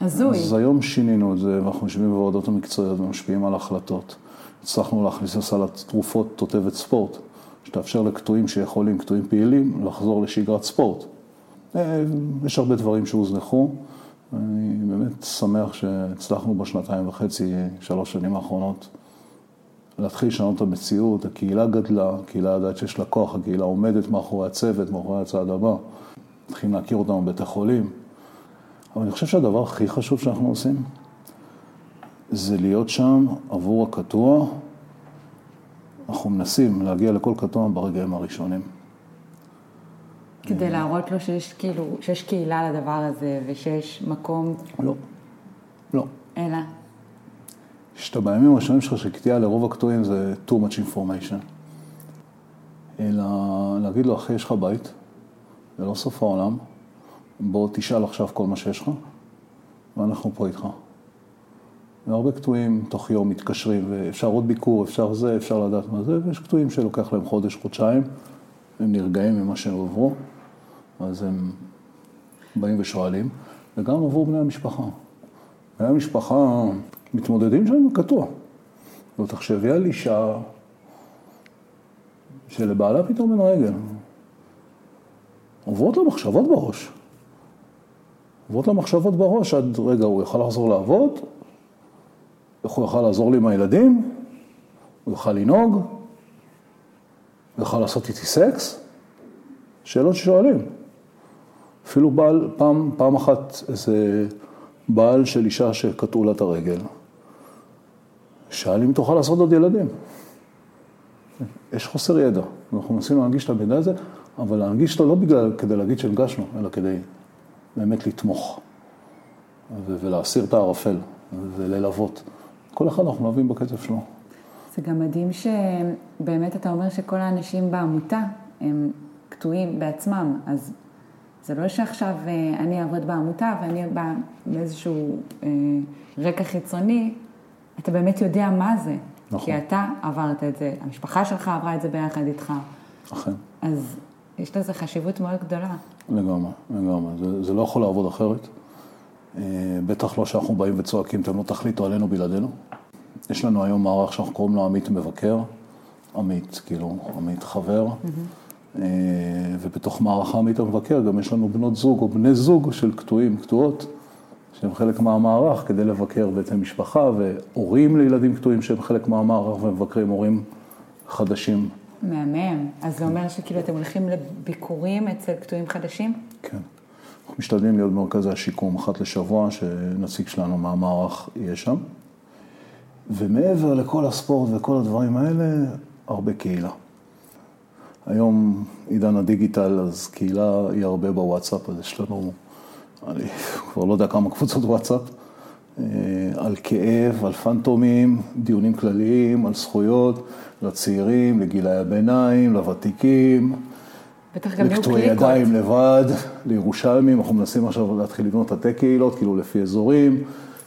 הזוי. אז היום שינינו את זה, ואנחנו יושבים בוועדות המקצועיות ומשפיעים על החלטות. הצלחנו להכניס לסל התרופות תותבת ספורט, שתאפשר לקטועים שיכולים, קטועים פעילים, לחזור לשגרת ספורט. אה, יש הרבה דברים שהוזנחו. אני באמת שמח שהצלחנו בשנתיים וחצי, שלוש שנים האחרונות, להתחיל לשנות את המציאות. הקהילה גדלה, הקהילה יודעת שיש לה כוח, הקהילה עומדת מאחורי הצוות, מאחורי הצעד הבא. מתחילים להכיר אותנו בבתי חולים. אבל אני חושב שהדבר הכי חשוב שאנחנו עושים, זה להיות שם עבור הקטוע. אנחנו מנסים להגיע לכל קטוע ברגעים הראשונים. כדי להראות לו שיש כאילו, שיש קהילה לדבר הזה ושיש מקום... לא, לא. אלא? שאתה בימים הראשונים שלך של קטיעה לרוב הקטועים זה too much information. אלא להגיד לו, אחי, יש לך בית, זה לא סוף העולם, בוא תשאל עכשיו כל מה שיש לך, ואנחנו פה איתך. והרבה קטועים תוך יום מתקשרים, ואפשר עוד ביקור, אפשר זה, אפשר לדעת מה זה, ויש קטועים שלוקח להם חודש, חודשיים, הם נרגעים ממה שהם עברו, אז הם באים ושואלים, וגם עבור בני המשפחה. בני המשפחה מתמודדים שם עם קטוע. ותחשבי על אישה שלבעלה פתאום אין רגל. עוברות לה מחשבות בראש. עוברות לה מחשבות בראש עד רגע, הוא יוכל לחזור לעבוד? איך הוא יוכל לעזור לי עם הילדים? הוא יוכל לנהוג? הוא יוכל לעשות איתי סקס? שאלות ששואלים. אפילו בעל, פעם, פעם אחת איזה בעל של אישה שקטעו לה את הרגל, שאל אם תוכל לעשות עוד ילדים. יש חוסר ידע, אנחנו מנסים להנגיש את המידע הזה, אבל להנגיש אותו לא בגלל, כדי להגיד שהנגשנו, אלא כדי באמת לתמוך ולהסיר את הערפל וללוות. כל אחד אנחנו מלווים בקצב שלו. זה גם מדהים שבאמת אתה אומר שכל האנשים בעמותה הם קטועים בעצמם, אז זה לא שעכשיו אה, אני אעבוד בעמותה ואני בא מאיזשהו אה, רקע חיצוני, אתה באמת יודע מה זה. נכון. כי אתה עברת את זה, המשפחה שלך עברה את זה ביחד איתך. אכן. אז יש לזה חשיבות מאוד גדולה. לגמרי, לגמרי. זה, זה לא יכול לעבוד אחרת. אה, בטח לא שאנחנו באים וצועקים, אתם לא תחליטו עלינו בלעדינו. יש לנו היום מערך שאנחנו קוראים לו עמית מבקר, עמית, כאילו, עמית חבר, mm-hmm. ובתוך מערך העמית המבקר גם יש לנו בנות זוג או בני זוג של קטועים, קטועות, שהם חלק מהמערך כדי לבקר בעצם משפחה, והורים לילדים קטועים שהם חלק מהמערך ומבקרים הורים חדשים. מהמם. אז זה אומר שכאילו אתם הולכים לביקורים אצל קטועים חדשים? כן. אנחנו משתדלים להיות במרכזי השיקום אחת לשבוע, שנציג שלנו מהמערך יהיה שם. ומעבר לכל הספורט וכל הדברים האלה, הרבה קהילה. היום עידן הדיגיטל, אז קהילה היא הרבה בוואטסאפ, אז יש לנו, אני כבר לא יודע כמה קבוצות וואטסאפ, אה, על כאב, על פנטומים, דיונים כלליים, על זכויות, לצעירים, לגילי הביניים, לוותיקים. בטח גם יהיו קליקות. לקטועי ידיים לבד, לירושלמים, אנחנו מנסים עכשיו להתחיל לבנות תתי קהילות, כאילו לפי אזורים,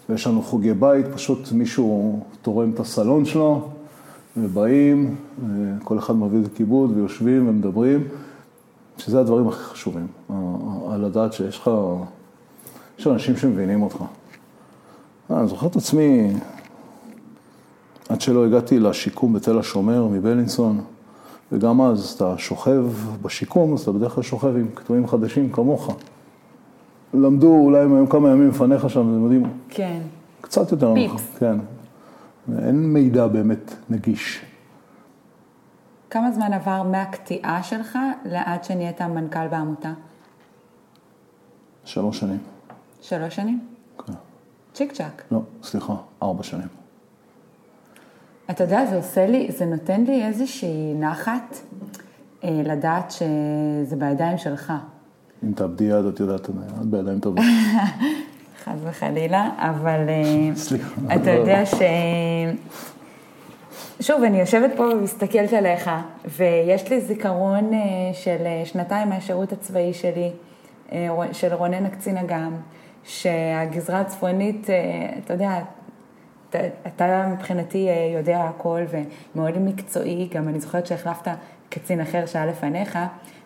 ויש לנו חוגי בית, פשוט מישהו תורם את הסלון שלו, ובאים, כל אחד מביא את הכיבוד, ויושבים ומדברים, שזה הדברים הכי חשובים, על לדעת שיש לך, יש אנשים שמבינים אותך. אה, אני זוכר את עצמי, עד שלא הגעתי לשיקום בתל השומר מבלינסון, וגם אז אתה שוכב בשיקום, אז אתה בדרך כלל שוכב עם קטועים חדשים כמוך. למדו, אולי הם היו כמה ימים לפניך שם, הם יודעים. כן. קצת יותר ממך. פיפס. כן. אין מידע באמת נגיש. כמה זמן עבר מהקטיעה שלך לעד שנהיית מנכ"ל בעמותה? שלוש שנים. שלוש שנים? כן. צ'יק צ'אק. לא, סליחה, ארבע שנים. אתה יודע, זה עושה לי, זה נותן לי איזושהי נחת אה, לדעת שזה בידיים שלך. אם תאבדי יד, את יודעת, את בידיים טובות. חס וחלילה, אבל אה, סליחה. אתה יודע ש... שוב, אני יושבת פה ומסתכלת עליך, ויש לי זיכרון אה, של אה, שנתיים מהשירות הצבאי שלי, אה, של רונן הקצין אג"ם, שהגזרה הצפונית, אה, אתה יודע, אתה, אתה מבחינתי אה, יודע הכל ומאוד מקצועי, גם אני זוכרת שהחלפת קצין אחר שהיה לפניך,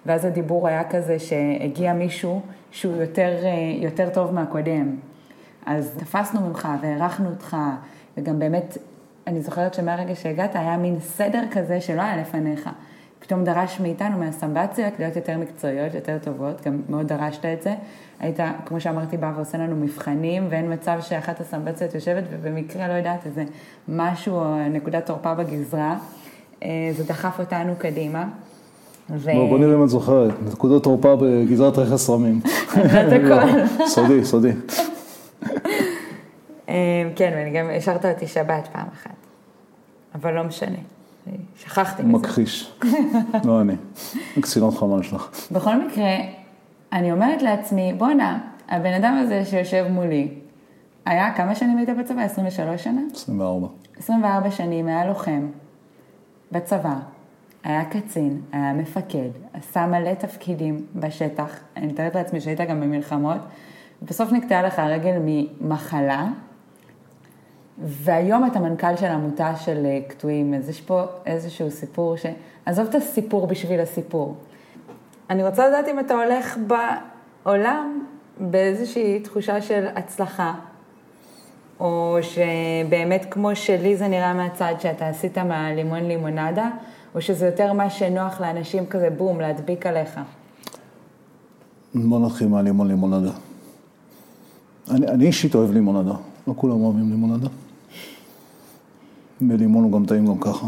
ואז הדיבור היה כזה שהגיע מישהו שהוא יותר, אה, יותר טוב מהקודם. אז תפסנו ממך והערכנו אותך, וגם באמת, אני זוכרת שמהרגע שהגעת היה מין סדר כזה שלא היה לפניך. פתאום דרש מאיתנו, מהסמבציות, להיות יותר מקצועיות, יותר טובות, גם מאוד דרשת את זה. היית, כמו שאמרתי, בא ועושה לנו מבחנים, ואין מצב שאחת הסמבציות יושבת ובמקרה, לא יודעת, איזה משהו או נקודת תורפה בגזרה. אה, זה דחף אותנו קדימה. ו... בוא, בוא נראה אם את זוכרת, נקודות תורפה בגזרת רכס רמים. את הכל. סודי, סודי. אה, כן, ואני גם השארת אותי שבת פעם אחת. אבל לא משנה, שכחתי מזה. מכחיש. לא אני. קצינות חמ"ל שלך. בכל מקרה, אני אומרת לעצמי, בואנה, הבן אדם הזה שיושב מולי, היה כמה שנים היית בצבא? 23 שנה? 24. 24 שנים, היה לוחם בצבא, היה קצין, היה מפקד, עשה מלא תפקידים בשטח, אני מתארת לעצמי שהיית גם במלחמות, ובסוף נקטעה לך הרגל ממחלה, והיום אתה מנכ"ל של עמותה של אה, קטועים, אז יש פה איזשהו סיפור ש... עזוב את הסיפור בשביל הסיפור. אני רוצה לדעת אם אתה הולך בעולם באיזושהי תחושה של הצלחה, או שבאמת כמו שלי זה נראה מהצד, שאתה עשית מהלימון לימונדה, או שזה יותר מה שנוח לאנשים כזה, בום, להדביק עליך. בוא נתחיל מהלימון לימונדה. אני, אני אישית אוהב לימונדה, לא כולם אוהבים לימונדה. ולימון הוא גם טעים גם ככה.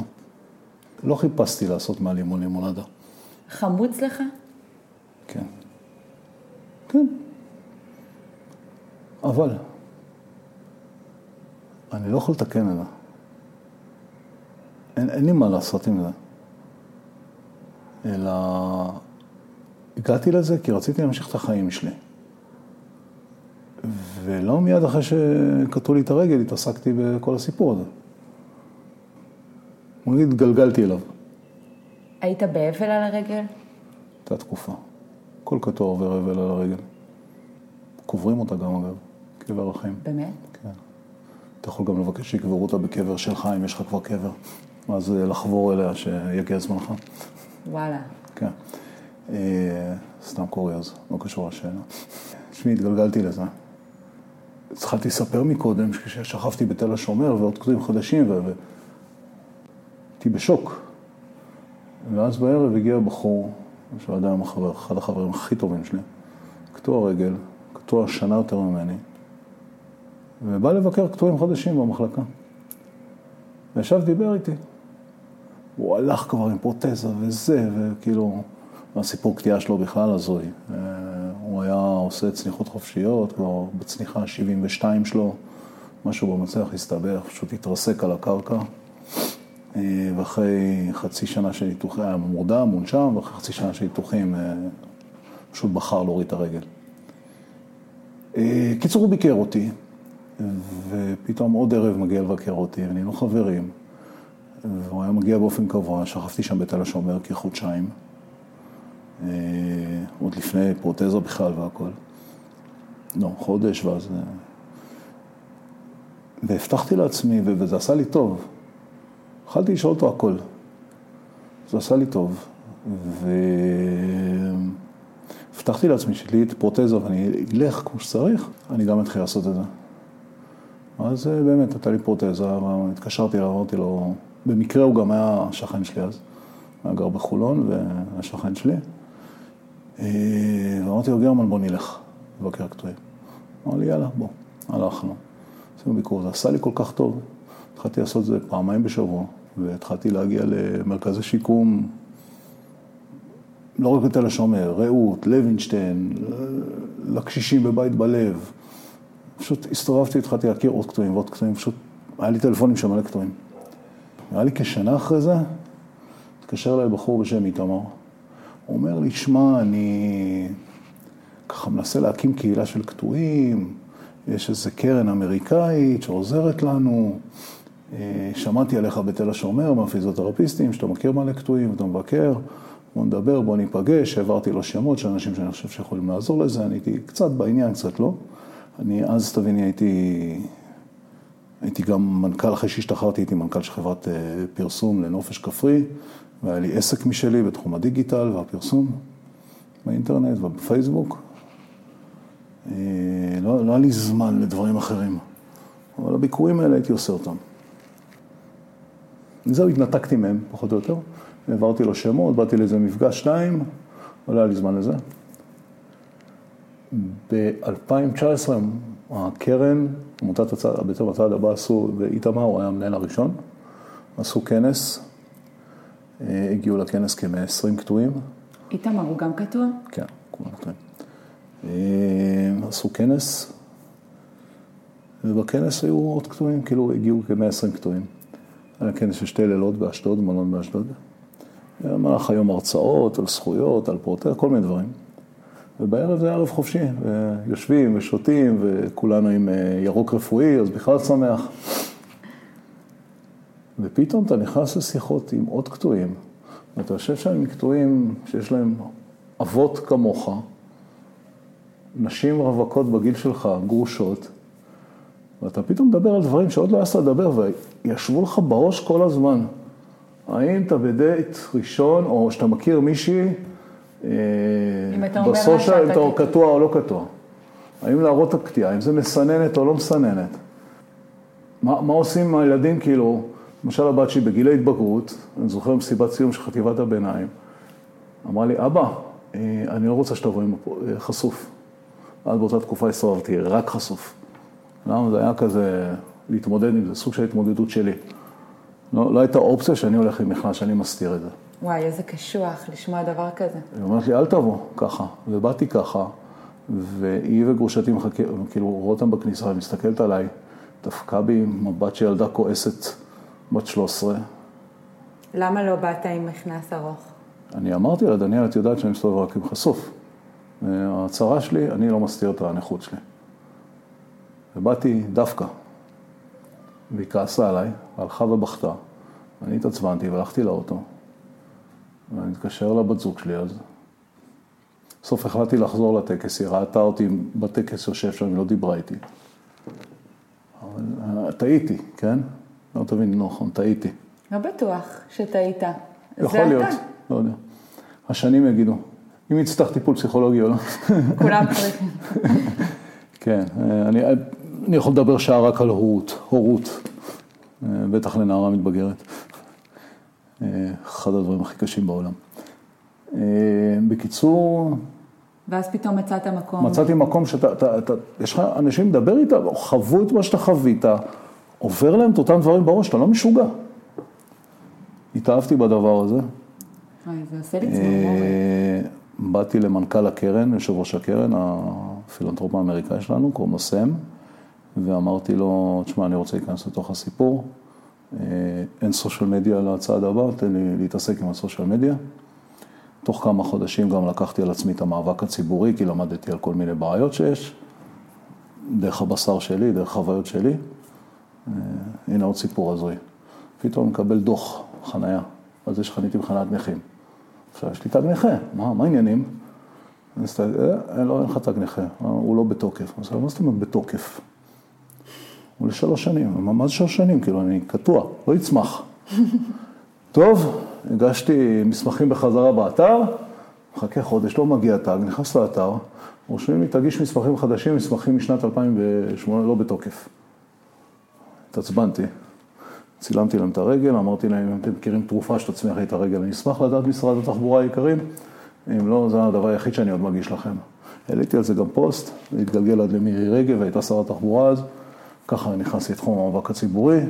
לא חיפשתי לעשות מהלימון לימונדה. חמוץ לך? כן. כן. אבל אני לא יכול לתקן את זה. אין, אין לי מה לעשות עם זה. אלא הגעתי לזה כי רציתי להמשיך את החיים שלי. ולא מיד אחרי שקטעו לי את הרגל התעסקתי בכל הסיפור הזה. בוא נגיד, התגלגלתי אליו. היית באבל על הרגל? הייתה תקופה. כל קטוע עובר אבל על הרגל. קוברים אותה גם אגב, קבר החיים. באמת? כן. אתה יכול גם לבקש שיקברו אותה בקבר שלך, אם יש לך כבר קבר. ואז אה, לחבור אליה שיגיע זמנך. וואלה. כן. אה, סתם קוריוז, לא קשור לשאלה. תשמעי, התגלגלתי לזה. התחלתי לספר מקודם, כששכבתי בתל השומר ועוד קטועים חדשים, ו... הייתי בשוק. ואז בערב הגיע בחור, שהוא עדיין החבר, אחד החברים הכי טובים שלי, קטוע רגל, קטוע שנה יותר ממני, ובא לבקר קטועים חדשים במחלקה. וישב, דיבר איתי. הוא הלך כבר עם פרוטזה וזה, וכאילו, הסיפור קטיעה שלו בכלל הזוי. אה, הוא היה עושה צניחות חופשיות, כבר בצניחה ה-72 שלו, משהו במצח הסתבך, פשוט התרסק על הקרקע. אה, ואחרי חצי שנה של ניתוחים, היה מורדם, מונשם, ואחרי חצי שנה של ניתוחים אה, פשוט בחר להוריד את הרגל. אה, קיצור, הוא ביקר אותי, ופתאום עוד ערב מגיע לבקר אותי, ונהיינו חברים, והוא היה מגיע באופן קבוע, שכבתי שם בתל השומר כחודשיים, עוד לפני פרוטזה בכלל והכל. לא, חודש, ואז... והבטחתי לעצמי, וזה עשה לי טוב. התחלתי לשאול אותו הכל. זה עשה לי טוב. והבטחתי לעצמי שלי את פרוטזה ואני אלך כמו שצריך, אני גם אתחיל לעשות את זה. אז אה, באמת, הייתה לי פרוטזה, התקשרתי אליו, אמרתי לו, במקרה הוא גם היה שכן שלי אז, היה גר בחולון והיה שכן שלי. אה, ואמרתי לו, גרמן, בוא נלך לבקר קטועים. אמר לי, יאללה, בוא. הלכנו. עשינו ביקור, זה עשה לי כל כך טוב. התחלתי לעשות את זה פעמיים בשבוע. והתחלתי להגיע למרכזי שיקום, לא רק בתל השומר, רעות, לוינשטיין, לקשישים בבית בלב. פשוט הסתובבתי, התחלתי להכיר עוד קטועים ועוד קטועים, פשוט היה לי טלפונים של מלא קטועים. נראה לי כשנה אחרי זה, התקשר אליי בחור בשם איתמר. הוא אומר לי, שמע, אני ככה מנסה להקים קהילה של קטועים, יש איזה קרן אמריקאית שעוזרת לנו. אה, שמעתי עליך בתל השומר, מהפיזיותרפיסטים, שאתה מכיר מלא קטועים, אתה מבקר, בוא נדבר, בוא ניפגש, העברתי לו שמות של אנשים שאני חושב שיכולים לעזור לזה, אני הייתי קצת בעניין, קצת לא. אני אז, תביני, הייתי, הייתי גם מנכ"ל, אחרי שהשתחררתי, הייתי מנכ"ל של חברת אה, פרסום לנופש כפרי, והיה לי עסק משלי בתחום הדיגיטל והפרסום באינטרנט ובפייסבוק. אה, לא, לא היה לי זמן לדברים אחרים, אבל הביקורים האלה הייתי עושה אותם. זהו, התנתקתי מהם, פחות או יותר. העברתי לו שמות, באתי לאיזה מפגש שניים, לא היה לי זמן לזה. ב-2019 הקרן, עמותת הצד, בעצם הצד הבא עשו, ואיתמר, הוא היה המנהל הראשון, עשו כנס, אה, הגיעו לכנס כ-120 קטועים. איתמר הוא גם קטוע? כן, כולם קטועים. אה, עשו כנס, ובכנס היו עוד קטועים, כאילו הגיעו כ-120 קטועים. היה כנס של שתי לילות באשדוד, מלון באשדוד. במהלך היום הרצאות על זכויות, על פרוטר, כל מיני דברים. ובערב זה ערב חופשי, ויושבים ושותים, וכולנו עם אה, ירוק רפואי, אז בכלל שמח. ופתאום אתה נכנס לשיחות עם עוד קטועים, ואתה יושב שם עם קטועים שיש להם אבות כמוך, נשים רווקות בגיל שלך, גרושות, ואתה פתאום מדבר על דברים שעוד לא יעשת לדבר, וישבו לך בראש כל הזמן. האם אתה בדייט ראשון, או שאתה מכיר מישהי, בסושיאל, אם אתה קטוע או לא קטוע. האם להראות את הקטיעה, אם זה מסננת או לא מסננת. מה, מה עושים עם הילדים, כאילו, למשל הבת שלי בגילי התבגרות, אני זוכר מסיבת סיום של חטיבת הביניים, אמרה לי, אבא, אה, אני לא רוצה שתבוא עם אה, חשוף. אז באותה תקופה הסתובבתי רק חשוף. למה זה היה כזה, להתמודד עם זה, סוג של התמודדות שלי. לא, לא הייתה אופציה שאני הולך עם מכנס, שאני מסתיר את זה. וואי, איזה קשוח לשמוע דבר כזה. היא אומרת לי, אל תבוא ככה. ובאתי ככה, והיא וגרושתי מחכה, כאילו, רואה אותם בכניסה, היא מסתכלת עליי, דפקה בי מבט של ילדה כועסת, בת 13. למה לא באת עם מכנס ארוך? אני אמרתי לה, דניאל, את יודעת שאני מסתובב רק עם חשוף. ההצהרה שלי, אני לא מסתיר את הנכות שלי. ובאתי דווקא, והיא כעסה עליי, הלכה ובכתה. אני התעצבנתי והלכתי לאוטו, ואני מתקשר לבת זוג שלי אז. בסוף החלטתי לחזור לטקס, היא ראתה אותי בטקס יושב שם, היא לא דיברה איתי. אבל אה, טעיתי, כן? לא תבין, נכון, טעיתי. לא בטוח שטעית. יכול להיות, לא יודע. השנים יגידו. אם יצטרך טיפול פסיכולוגי או לא. כולם צריכים. כן, אה, אני, אני יכול לדבר שעה רק על הורות, הורות, אה, בטח לנערה מתבגרת. אה, אחד הדברים הכי קשים בעולם. בקיצור... ואז פתאום מצאת מקום. מצאתי מקום שאתה, אתה, אתה, יש לך אנשים לדבר איתם, חוו את מה שאתה חווית, עובר להם את אותם דברים בראש, אתה לא משוגע. התאהבתי בדבר הזה. זה עושה לי צמרמורת. באתי למנכ"ל הקרן, יושב ראש הקרן, הפילנטרופ האמריקאי שלנו, קוראים לו סם, ואמרתי לו, תשמע, אני רוצה להיכנס לתוך הסיפור, אה, אין social media לצעד הבא, תן לי להתעסק עם ה social media. תוך כמה חודשים גם לקחתי על עצמי את המאבק הציבורי, כי למדתי על כל מיני בעיות שיש, דרך הבשר שלי, דרך חוויות שלי. אה, הנה עוד סיפור הזוי. פתאום מקבל דוח חנייה, על זה שחניתי בחניית נכים. עכשיו, יש לי תג נכה, מה, מה העניינים? לא, אין לך תג נכה, הוא לא בתוקף. מה זאת אומרת בתוקף? הוא לשלוש שנים, מה זה שלוש שנים? כאילו, אני קטוע, לא יצמח. טוב, הגשתי מסמכים בחזרה באתר, מחכה חודש, לא מגיע תג, נכנס לאתר, רושמים לי, תגיש מסמכים חדשים, מסמכים משנת 2008 לא בתוקף. התעצבנתי. צילמתי להם את הרגל, אמרתי להם, אם אתם מכירים תרופה שתצמיח לי את הרגל, אני אשמח לדעת משרד התחבורה היקרים, אם לא, זה הדבר היחיד שאני עוד מגיש לכם. העליתי על זה גם פוסט, התגלגל עד למירי רגב, הייתה שר התחבורה אז, ככה נכנסתי לתחום המאבק הציבורי.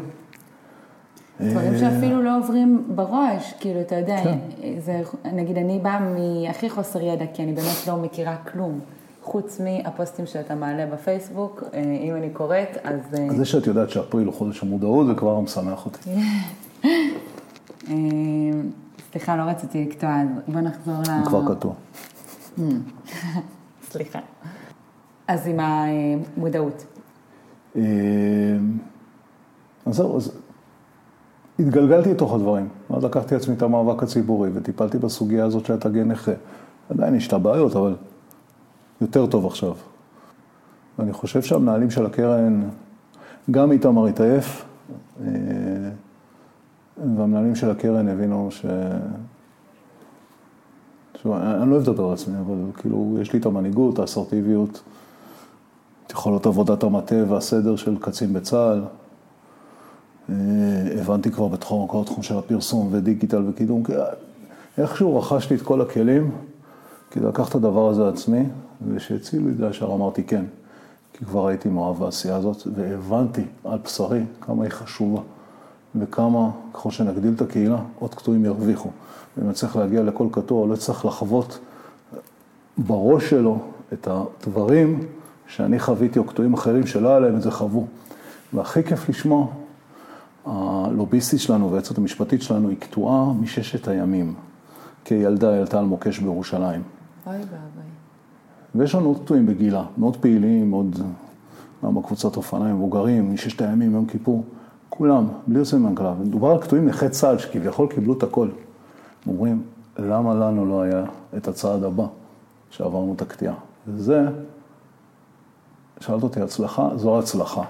דברים שאפילו לא עוברים בראש, כאילו, אתה יודע, כן. זה, נגיד, אני באה מהכי חוסר ידע, כי אני באמת לא מכירה כלום. חוץ מהפוסטים שאתה מעלה בפייסבוק, אה, אם אני קוראת, אז... אז זה שאת יודעת שאפריל הוא חודש המודעות, זה כבר משמח אותי. אה, סליחה, לא רציתי לקטוע, אז בוא נחזור ל... הוא כבר קטוע. סליחה. אז עם המודעות. אה, אז זהו, אז התגלגלתי לתוך הדברים. ואז לקחתי לעצמי את המאבק הציבורי וטיפלתי בסוגיה הזאת שאתה גן נכה. עדיין יש את הבעיות, אבל יותר טוב עכשיו. ואני חושב שהמנהלים של הקרן, גם איתמר התעייף, אה, והמנהלים של הקרן הבינו ש... שוב, אני לא אוהב לדבר על עצמי, אבל כאילו, יש לי את המנהיגות, האסרטיביות, יכולות עבודת המטה והסדר של קצין בצה"ל. אה, הבנתי כבר בתחום, כל התחום של הפרסום ודיגיטל וקידום, איכשהו רכשתי את כל הכלים כדי לקחת את הדבר הזה עצמי, ושהצילו את זה ישר אמרתי כן, כי כבר הייתי מאוהב בעשייה הזאת, והבנתי על בשרי כמה היא חשובה, וכמה, ככל שנגדיל את הקהילה, עוד קטועים ירוויחו. ואם אני צריך להגיע לכל קטוע, לא צריך לחוות בראש שלו את הדברים שאני חוויתי, או קטועים אחרים שלא היה להם את זה חוו. והכי כיף לשמוע, הלוביסטית שלנו והיועצת המשפטית שלנו היא קטועה מששת הימים. כילדה היא עלתה על מוקש בירושלים. אוי ואבוי. ויש לנו עוד קטועים בגילה, מאוד פעילים, מאוד, גם בקבוצת אופניים, מבוגרים, מששת הימים, יום כיפור, כולם, בלי יוצא הכלל. מדובר על קטועים נכי צה"ל שכביכול קיבלו את הכל. אומרים, למה לנו לא היה את הצעד הבא שעברנו את הקטיעה? וזה, שאלת אותי, הצלחה? זו הצלחה.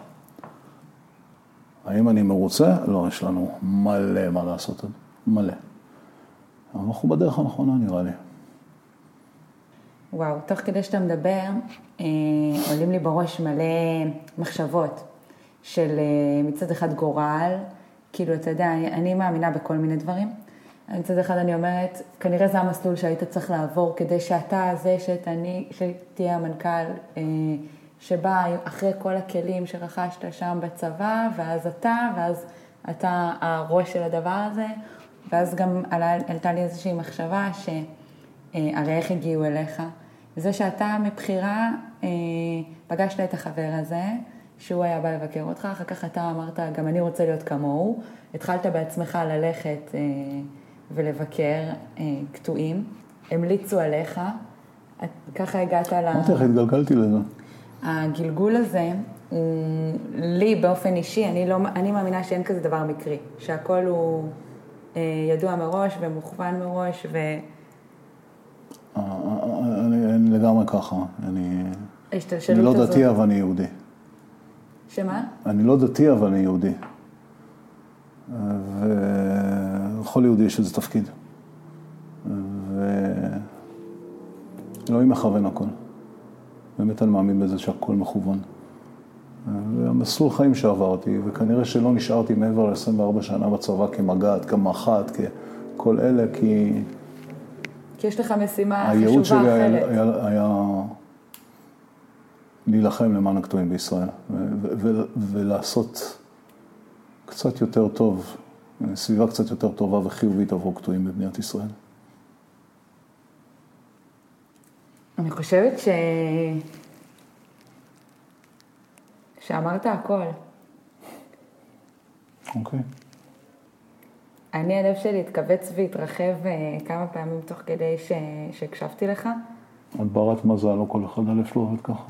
האם אני מרוצה? לא, יש לנו מלא מה לעשות, מלא. אבל אנחנו בדרך הנכונה נראה לי. וואו, תוך כדי שאתה מדבר, אה, עולים לי בראש מלא מחשבות של אה, מצד אחד גורל, כאילו, אתה יודע, אני, אני מאמינה בכל מיני דברים. מצד אחד אני אומרת, כנראה זה המסלול שהיית צריך לעבור כדי שאתה זה שתני, שתהיה המנכ"ל אה, שבא אחרי כל הכלים שרכשת שם בצבא, ואז אתה, ואז אתה הראש של הדבר הזה, ואז גם עלה, עלתה לי איזושהי מחשבה שהרי איך הגיעו אליך. זה שאתה מבחירה אה, פגשת את החבר הזה, שהוא היה בא לבקר אותך, אחר כך אתה אמרת, גם אני רוצה להיות כמוהו, התחלת בעצמך ללכת אה, ולבקר אה, קטועים, המליצו עליך, ככה הגעת ל... אמרתי לך, התגלגלתי לזה. הגלגול הזה, הוא, לי באופן אישי, אני, לא, אני מאמינה שאין כזה דבר מקרי, שהכל הוא אה, ידוע מראש ומוכוון מראש ו... אה, אני, אני לגמרי ככה, אני, אני לא. דתי אבל אני יהודי. שמה? אני לא דתי אבל אני יהודי. ולכל יהודי יש איזה תפקיד. ואלוהים מכוון הכל. באמת אני מאמין בזה שהכל מכוון. והמסלול חיים שעברתי, וכנראה שלא נשארתי מעבר ל-24 שנה בצבא כמג"ד, כמח"ט, ככל אלה, כי כי יש לך משימה הייעוד חשובה שלי היה, אחרת. היה, היה להילחם למען הקטועים בישראל, ולעשות קצת יותר טוב, סביבה קצת יותר טובה וחיובית עבור קטועים במדינת ישראל. אני חושבת ש... שאמרת הכל. אוקיי. אני, הלב שלי התכווץ והתרחב אה, כמה פעמים תוך כדי ש... שהקשבתי לך. את ברת מזל, לא כל אחד הלב שלו עובד ככה.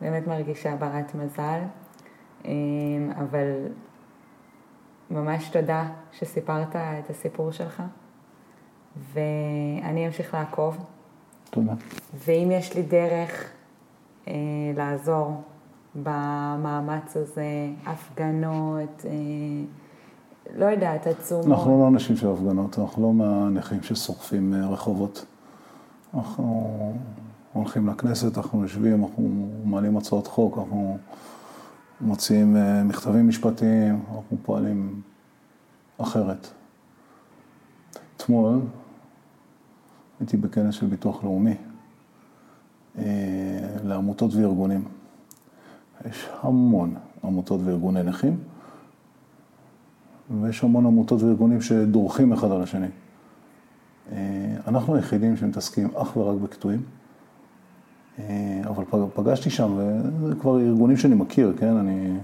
באמת מרגישה ברת מזל, אה, אבל ממש תודה שסיפרת את הסיפור שלך, ואני אמשיך לעקוב, תודה. ואם יש לי דרך אה, לעזור במאמץ הזה, הפגנות, אה, לא יודעת, עצומות. אנחנו לא אנשים של הפגנות, אנחנו לא מהנכים ששורפים אה, רחובות. אנחנו הולכים לכנסת, אנחנו יושבים, אנחנו מעלים הצעות חוק, אנחנו מוציאים אה, מכתבים משפטיים, אנחנו פועלים אחרת. אתמול הייתי בכנס של ביטוח לאומי אה, לעמותות וארגונים. יש המון עמותות וארגוני נכים, ויש המון עמותות וארגונים שדורכים אחד על השני. אה, אנחנו היחידים שמתעסקים אך ורק בקטועים, אה, אבל פג- פגשתי שם, וזה כבר ארגונים שאני מכיר, כן? אני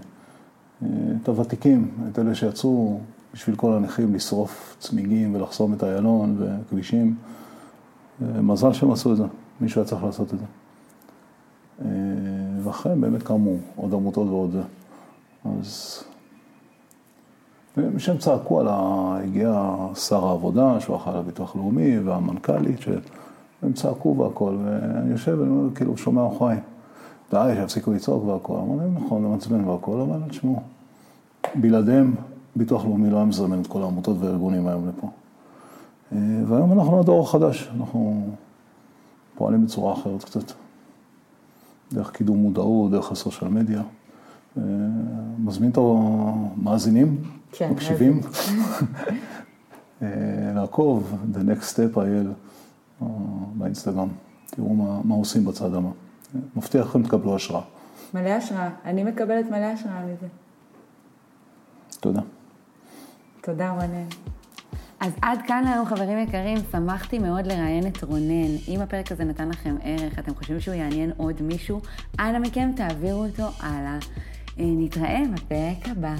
את הוותיקים, את אלה שיצאו בשביל כל הנכים לשרוף צמיגים ולחסום את איילון וכבישים. מזל שהם עשו את זה, מישהו היה צריך לעשות את זה. ואחרי באמת קמו עוד עמותות ועוד זה. אז שהם צעקו על ה... הגיע שר העבודה, שהוא אחראי לביטוח לאומי, והמנכ"לית, שהם צעקו והכל, ואני יושב ואני כאילו שומע אחריי, די, שיפסיקו לצעוק והכל. אמרתי, נכון, זה מעצבן והכל, אבל תשמעו, בלעדיהם ביטוח לאומי לא היה מזמן את כל העמותות והארגונים היום לפה. והיום אנחנו הדור החדש, אנחנו פועלים בצורה אחרת קצת. דרך קידום מודעות, דרך הסושיאל מדיה. מזמין את המאזינים, כן, מקשיבים, לעקוב, The Next Step IL באינסטגרם. תראו מה, מה עושים בצד הבא. מבטיח לכם תקבלו השראה. מלא השראה. אני מקבלת מלא השראה מזה. תודה. תודה, רונן. אז עד כאן היום, חברים יקרים, שמחתי מאוד לראיין את רונן. אם הפרק הזה נתן לכם ערך, אתם חושבים שהוא יעניין עוד מישהו, אנא מכם תעבירו אותו הלאה. נתראה בפרק הבא.